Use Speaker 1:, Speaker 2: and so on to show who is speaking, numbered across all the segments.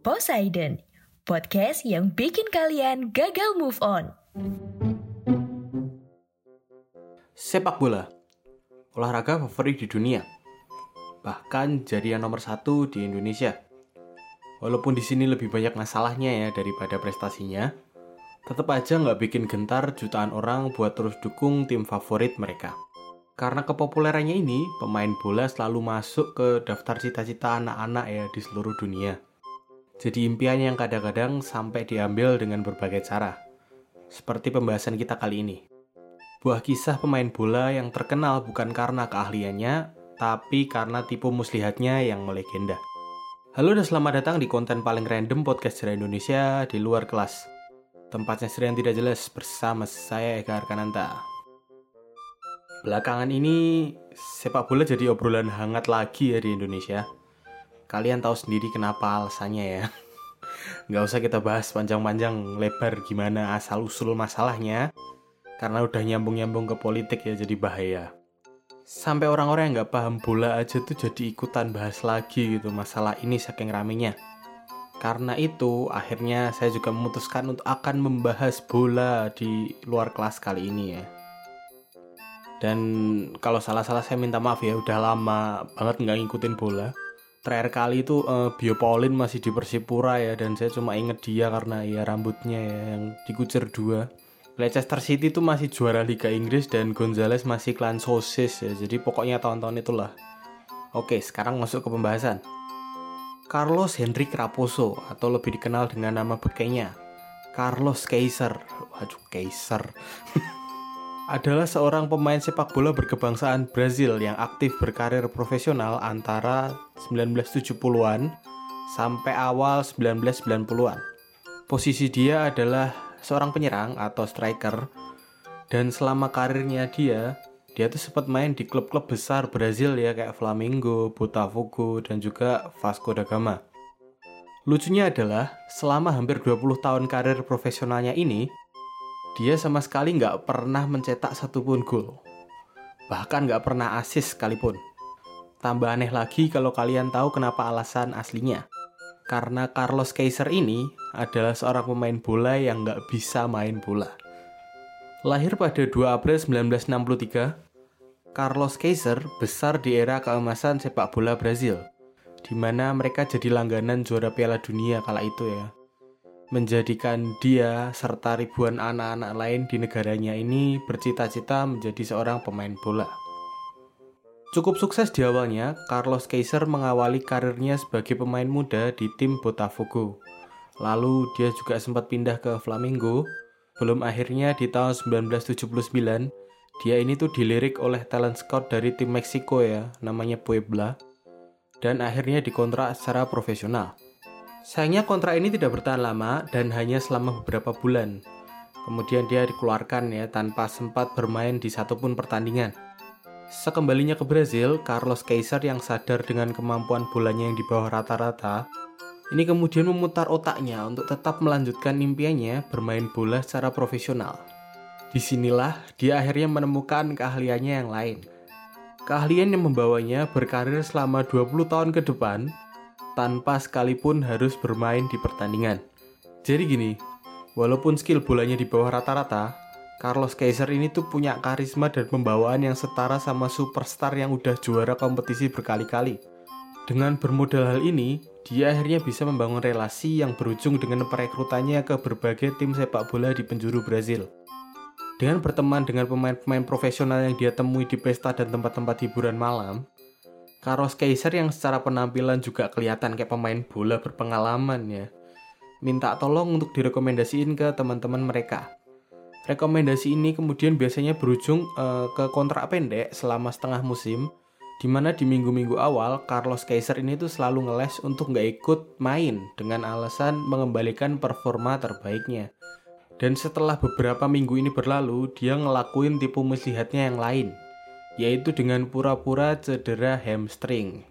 Speaker 1: Poseidon, podcast yang bikin kalian gagal move on.
Speaker 2: Sepak bola, olahraga favorit di dunia, bahkan jadi yang nomor satu di Indonesia. Walaupun di sini lebih banyak masalahnya ya daripada prestasinya, tetap aja nggak bikin gentar jutaan orang buat terus dukung tim favorit mereka. Karena kepopulerannya ini, pemain bola selalu masuk ke daftar cita-cita anak-anak ya di seluruh dunia. Jadi impian yang kadang-kadang sampai diambil dengan berbagai cara. Seperti pembahasan kita kali ini. Buah kisah pemain bola yang terkenal bukan karena keahliannya, tapi karena tipu muslihatnya yang melegenda. Halo dan selamat datang di konten paling random podcast sejarah Indonesia di luar kelas. Tempatnya sering tidak jelas bersama saya Eka Arkananta. Belakangan ini sepak bola jadi obrolan hangat lagi ya di Indonesia. Kalian tahu sendiri kenapa alasannya ya. Nggak usah kita bahas panjang-panjang lebar gimana asal-usul masalahnya. Karena udah nyambung-nyambung ke politik ya jadi bahaya. Sampai orang-orang yang nggak paham bola aja tuh jadi ikutan bahas lagi gitu masalah ini saking ramenya. Karena itu akhirnya saya juga memutuskan untuk akan membahas bola di luar kelas kali ini ya. Dan kalau salah-salah saya minta maaf ya, udah lama banget nggak ngikutin bola. Terakhir kali itu eh, Bio Paulin masih di Persipura ya, dan saya cuma inget dia karena ya rambutnya ya yang dikucir dua. Leicester City itu masih juara Liga Inggris dan Gonzales masih klan sosis ya, jadi pokoknya tahun-tahun itulah. Oke, sekarang masuk ke pembahasan. Carlos Henrique Raposo atau lebih dikenal dengan nama bekenya Carlos Kaiser. Waduh, Kaiser. adalah seorang pemain sepak bola berkebangsaan Brazil yang aktif berkarir profesional antara 1970-an sampai awal 1990-an. Posisi dia adalah seorang penyerang atau striker dan selama karirnya dia dia tuh sempat main di klub-klub besar Brazil ya kayak Flamengo, Botafogo dan juga Vasco da Gama. Lucunya adalah selama hampir 20 tahun karir profesionalnya ini dia sama sekali nggak pernah mencetak satupun gol. Bahkan nggak pernah asis sekalipun. Tambah aneh lagi kalau kalian tahu kenapa alasan aslinya. Karena Carlos Kaiser ini adalah seorang pemain bola yang nggak bisa main bola. Lahir pada 2 April 1963, Carlos Kaiser besar di era keemasan sepak bola Brazil, di mana mereka jadi langganan juara Piala Dunia kala itu ya menjadikan dia serta ribuan anak-anak lain di negaranya ini bercita-cita menjadi seorang pemain bola. Cukup sukses di awalnya, Carlos Kaiser mengawali karirnya sebagai pemain muda di tim Botafogo. Lalu dia juga sempat pindah ke Flamengo. Belum akhirnya di tahun 1979, dia ini tuh dilirik oleh talent scout dari tim Meksiko ya, namanya Puebla. Dan akhirnya dikontrak secara profesional. Sayangnya kontrak ini tidak bertahan lama dan hanya selama beberapa bulan. Kemudian dia dikeluarkan ya tanpa sempat bermain di satupun pertandingan. Sekembalinya ke Brazil, Carlos Kaiser yang sadar dengan kemampuan bolanya yang di bawah rata-rata, ini kemudian memutar otaknya untuk tetap melanjutkan impiannya bermain bola secara profesional. Di sinilah dia akhirnya menemukan keahliannya yang lain. Keahlian yang membawanya berkarir selama 20 tahun ke depan tanpa sekalipun harus bermain di pertandingan. Jadi gini, walaupun skill bolanya di bawah rata-rata, Carlos Kaiser ini tuh punya karisma dan pembawaan yang setara sama superstar yang udah juara kompetisi berkali-kali. Dengan bermodal hal ini, dia akhirnya bisa membangun relasi yang berujung dengan perekrutannya ke berbagai tim sepak bola di penjuru Brazil. Dengan berteman dengan pemain-pemain profesional yang dia temui di pesta dan tempat-tempat hiburan malam, Carlos Kaiser yang secara penampilan juga kelihatan kayak pemain bola berpengalaman ya, minta tolong untuk direkomendasiin ke teman-teman mereka. Rekomendasi ini kemudian biasanya berujung uh, ke kontrak pendek selama setengah musim, di mana di minggu-minggu awal Carlos Kaiser ini tuh selalu ngeles untuk nggak ikut main dengan alasan mengembalikan performa terbaiknya. Dan setelah beberapa minggu ini berlalu, dia ngelakuin tipu muslihatnya yang lain, yaitu dengan pura-pura cedera hamstring.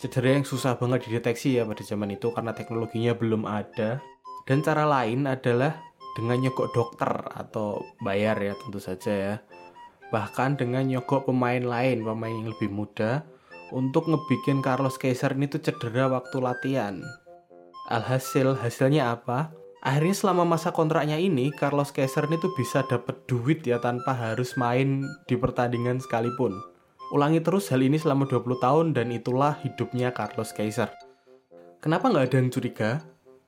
Speaker 2: Cedera yang susah banget dideteksi ya pada zaman itu karena teknologinya belum ada. Dan cara lain adalah dengan nyogok dokter atau bayar ya tentu saja ya. Bahkan dengan nyogok pemain lain, pemain yang lebih muda untuk ngebikin Carlos Kaiser ini tuh cedera waktu latihan. Alhasil hasilnya apa? Akhirnya selama masa kontraknya ini Carlos Kaiser ini tuh bisa dapat duit ya tanpa harus main di pertandingan sekalipun. Ulangi terus hal ini selama 20 tahun dan itulah hidupnya Carlos Kaiser. Kenapa nggak ada yang curiga?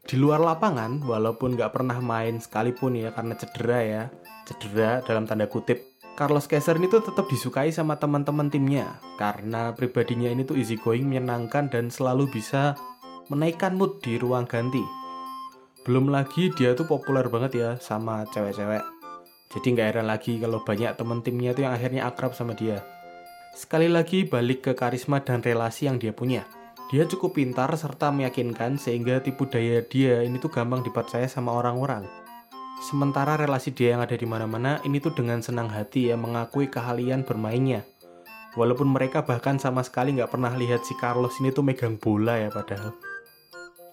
Speaker 2: di luar lapangan walaupun nggak pernah main sekalipun ya karena cedera ya cedera dalam tanda kutip Carlos Kaiser ini tuh tetap disukai sama teman-teman timnya karena pribadinya ini tuh easy going menyenangkan dan selalu bisa menaikkan mood di ruang ganti belum lagi dia tuh populer banget ya sama cewek-cewek jadi nggak heran lagi kalau banyak temen timnya tuh yang akhirnya akrab sama dia sekali lagi balik ke karisma dan relasi yang dia punya dia cukup pintar serta meyakinkan sehingga tipu daya dia ini tuh gampang dipercaya sama orang-orang. Sementara relasi dia yang ada di mana-mana ini tuh dengan senang hati ya mengakui keahlian bermainnya. Walaupun mereka bahkan sama sekali nggak pernah lihat si Carlos ini tuh megang bola ya padahal.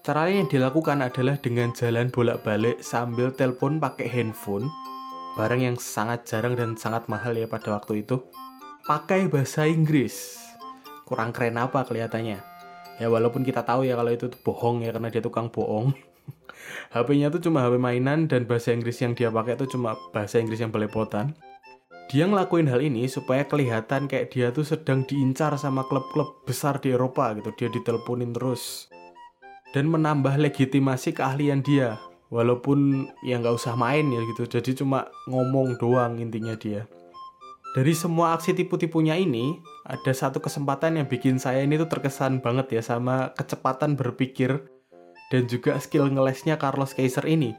Speaker 2: Cara yang dilakukan adalah dengan jalan bolak-balik sambil telepon pakai handphone, barang yang sangat jarang dan sangat mahal ya pada waktu itu. Pakai bahasa Inggris. Kurang keren apa kelihatannya? ya walaupun kita tahu ya kalau itu bohong ya karena dia tukang bohong HP-nya tuh cuma HP mainan dan bahasa Inggris yang dia pakai tuh cuma bahasa Inggris yang belepotan dia ngelakuin hal ini supaya kelihatan kayak dia tuh sedang diincar sama klub-klub besar di Eropa gitu dia diteleponin terus dan menambah legitimasi keahlian dia. Walaupun ya nggak usah main ya gitu. Jadi cuma ngomong doang intinya dia. Dari semua aksi tipu-tipunya ini, ada satu kesempatan yang bikin saya ini tuh terkesan banget ya sama kecepatan berpikir dan juga skill ngelesnya Carlos Kaiser ini.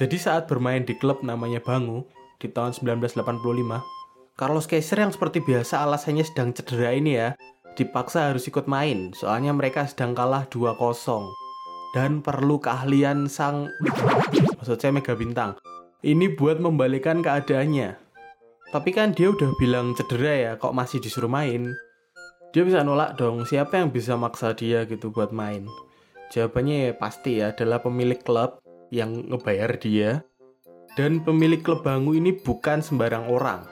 Speaker 2: Jadi saat bermain di klub namanya Bangu di tahun 1985, Carlos Kaiser yang seperti biasa alasannya sedang cedera ini ya, dipaksa harus ikut main soalnya mereka sedang kalah 2-0 dan perlu keahlian sang maksud saya mega bintang ini buat membalikan keadaannya tapi kan dia udah bilang cedera ya, kok masih disuruh main? Dia bisa nolak dong, siapa yang bisa maksa dia gitu buat main? Jawabannya ya pasti ya adalah pemilik klub yang ngebayar dia. Dan pemilik klub Bangu ini bukan sembarang orang.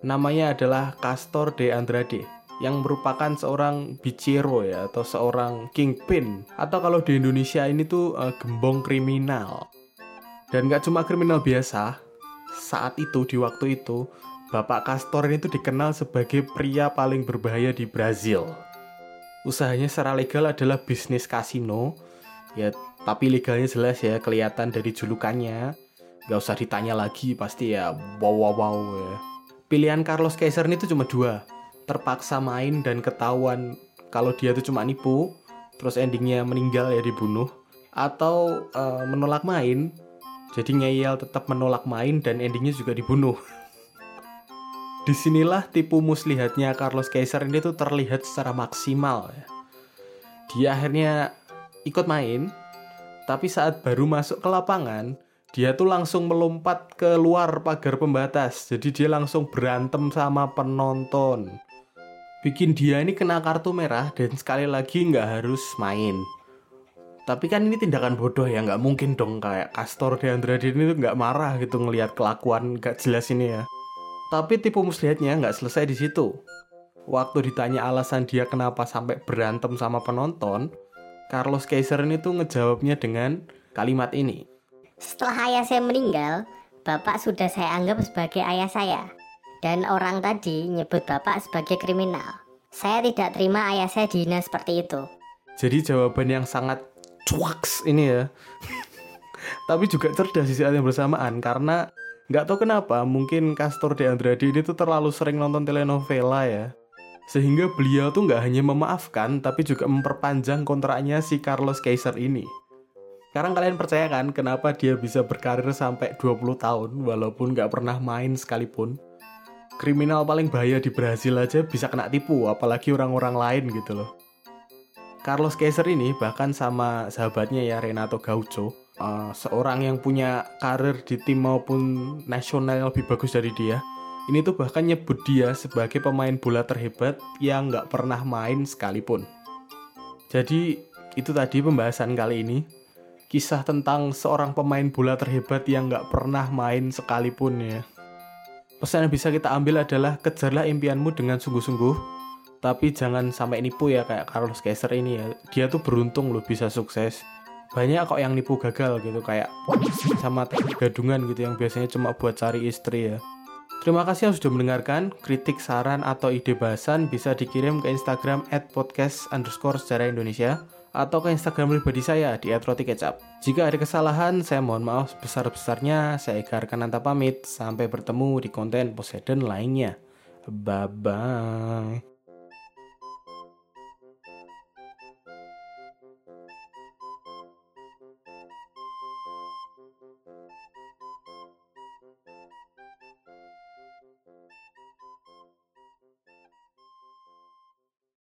Speaker 2: Namanya adalah Castor de Andrade yang merupakan seorang bichero ya atau seorang kingpin atau kalau di Indonesia ini tuh uh, gembong kriminal. Dan gak cuma kriminal biasa, saat itu di waktu itu Bapak Castor ini tuh dikenal sebagai pria paling berbahaya di Brazil. Usahanya secara legal adalah bisnis kasino, ya tapi legalnya jelas ya kelihatan dari julukannya. Gak usah ditanya lagi pasti ya wow wow wow ya. Pilihan Carlos Kaiser ini tuh cuma dua, terpaksa main dan ketahuan kalau dia tuh cuma nipu, terus endingnya meninggal ya dibunuh, atau uh, menolak main jadi ngeyel tetap menolak main dan endingnya juga dibunuh. Di sinilah tipu muslihatnya Carlos Kaiser ini tuh terlihat secara maksimal ya. Dia akhirnya ikut main, tapi saat baru masuk ke lapangan, dia tuh langsung melompat keluar pagar pembatas. Jadi dia langsung berantem sama penonton. Bikin dia ini kena kartu merah dan sekali lagi nggak harus main. Tapi kan ini tindakan bodoh ya, nggak mungkin dong kayak Castor de Andrade ini tuh nggak marah gitu ngelihat kelakuan nggak jelas ini ya. Tapi tipu muslihatnya nggak selesai di situ. Waktu ditanya alasan dia kenapa sampai berantem sama penonton, Carlos Kaiser ini tuh ngejawabnya dengan kalimat ini.
Speaker 3: Setelah ayah saya meninggal, bapak sudah saya anggap sebagai ayah saya. Dan orang tadi nyebut bapak sebagai kriminal. Saya tidak terima ayah saya dihina seperti itu.
Speaker 2: Jadi jawaban yang sangat cuaks ini ya. Tapi juga cerdas di saat yang bersamaan karena nggak tahu kenapa mungkin Castor de Andrade ini tuh terlalu sering nonton telenovela ya. Sehingga beliau tuh nggak hanya memaafkan tapi juga memperpanjang kontraknya si Carlos Kaiser ini. Sekarang kalian percaya kan kenapa dia bisa berkarir sampai 20 tahun walaupun nggak pernah main sekalipun? Kriminal paling bahaya di Brasil aja bisa kena tipu, apalagi orang-orang lain gitu loh. Carlos Kaiser ini bahkan sama sahabatnya ya Renato Gaucho, uh, seorang yang punya karir di tim maupun nasional lebih bagus dari dia. Ini tuh bahkan nyebut dia sebagai pemain bola terhebat yang nggak pernah main sekalipun. Jadi itu tadi pembahasan kali ini kisah tentang seorang pemain bola terhebat yang nggak pernah main sekalipun ya. Pesan yang bisa kita ambil adalah kejarlah impianmu dengan sungguh-sungguh, tapi jangan sampai nipu ya kayak Carlos Kaiser ini ya. Dia tuh beruntung loh bisa sukses. Banyak kok yang nipu gagal gitu kayak sama gadungan gitu yang biasanya cuma buat cari istri ya. Terima kasih yang sudah mendengarkan. Kritik, saran, atau ide bahasan bisa dikirim ke Instagram at podcast underscore sejarah Indonesia atau ke Instagram pribadi saya di @rotikecap. Jika ada kesalahan, saya mohon maaf sebesar-besarnya. Saya Eka Arkananta pamit. Sampai bertemu di konten Poseidon lainnya. Bye-bye.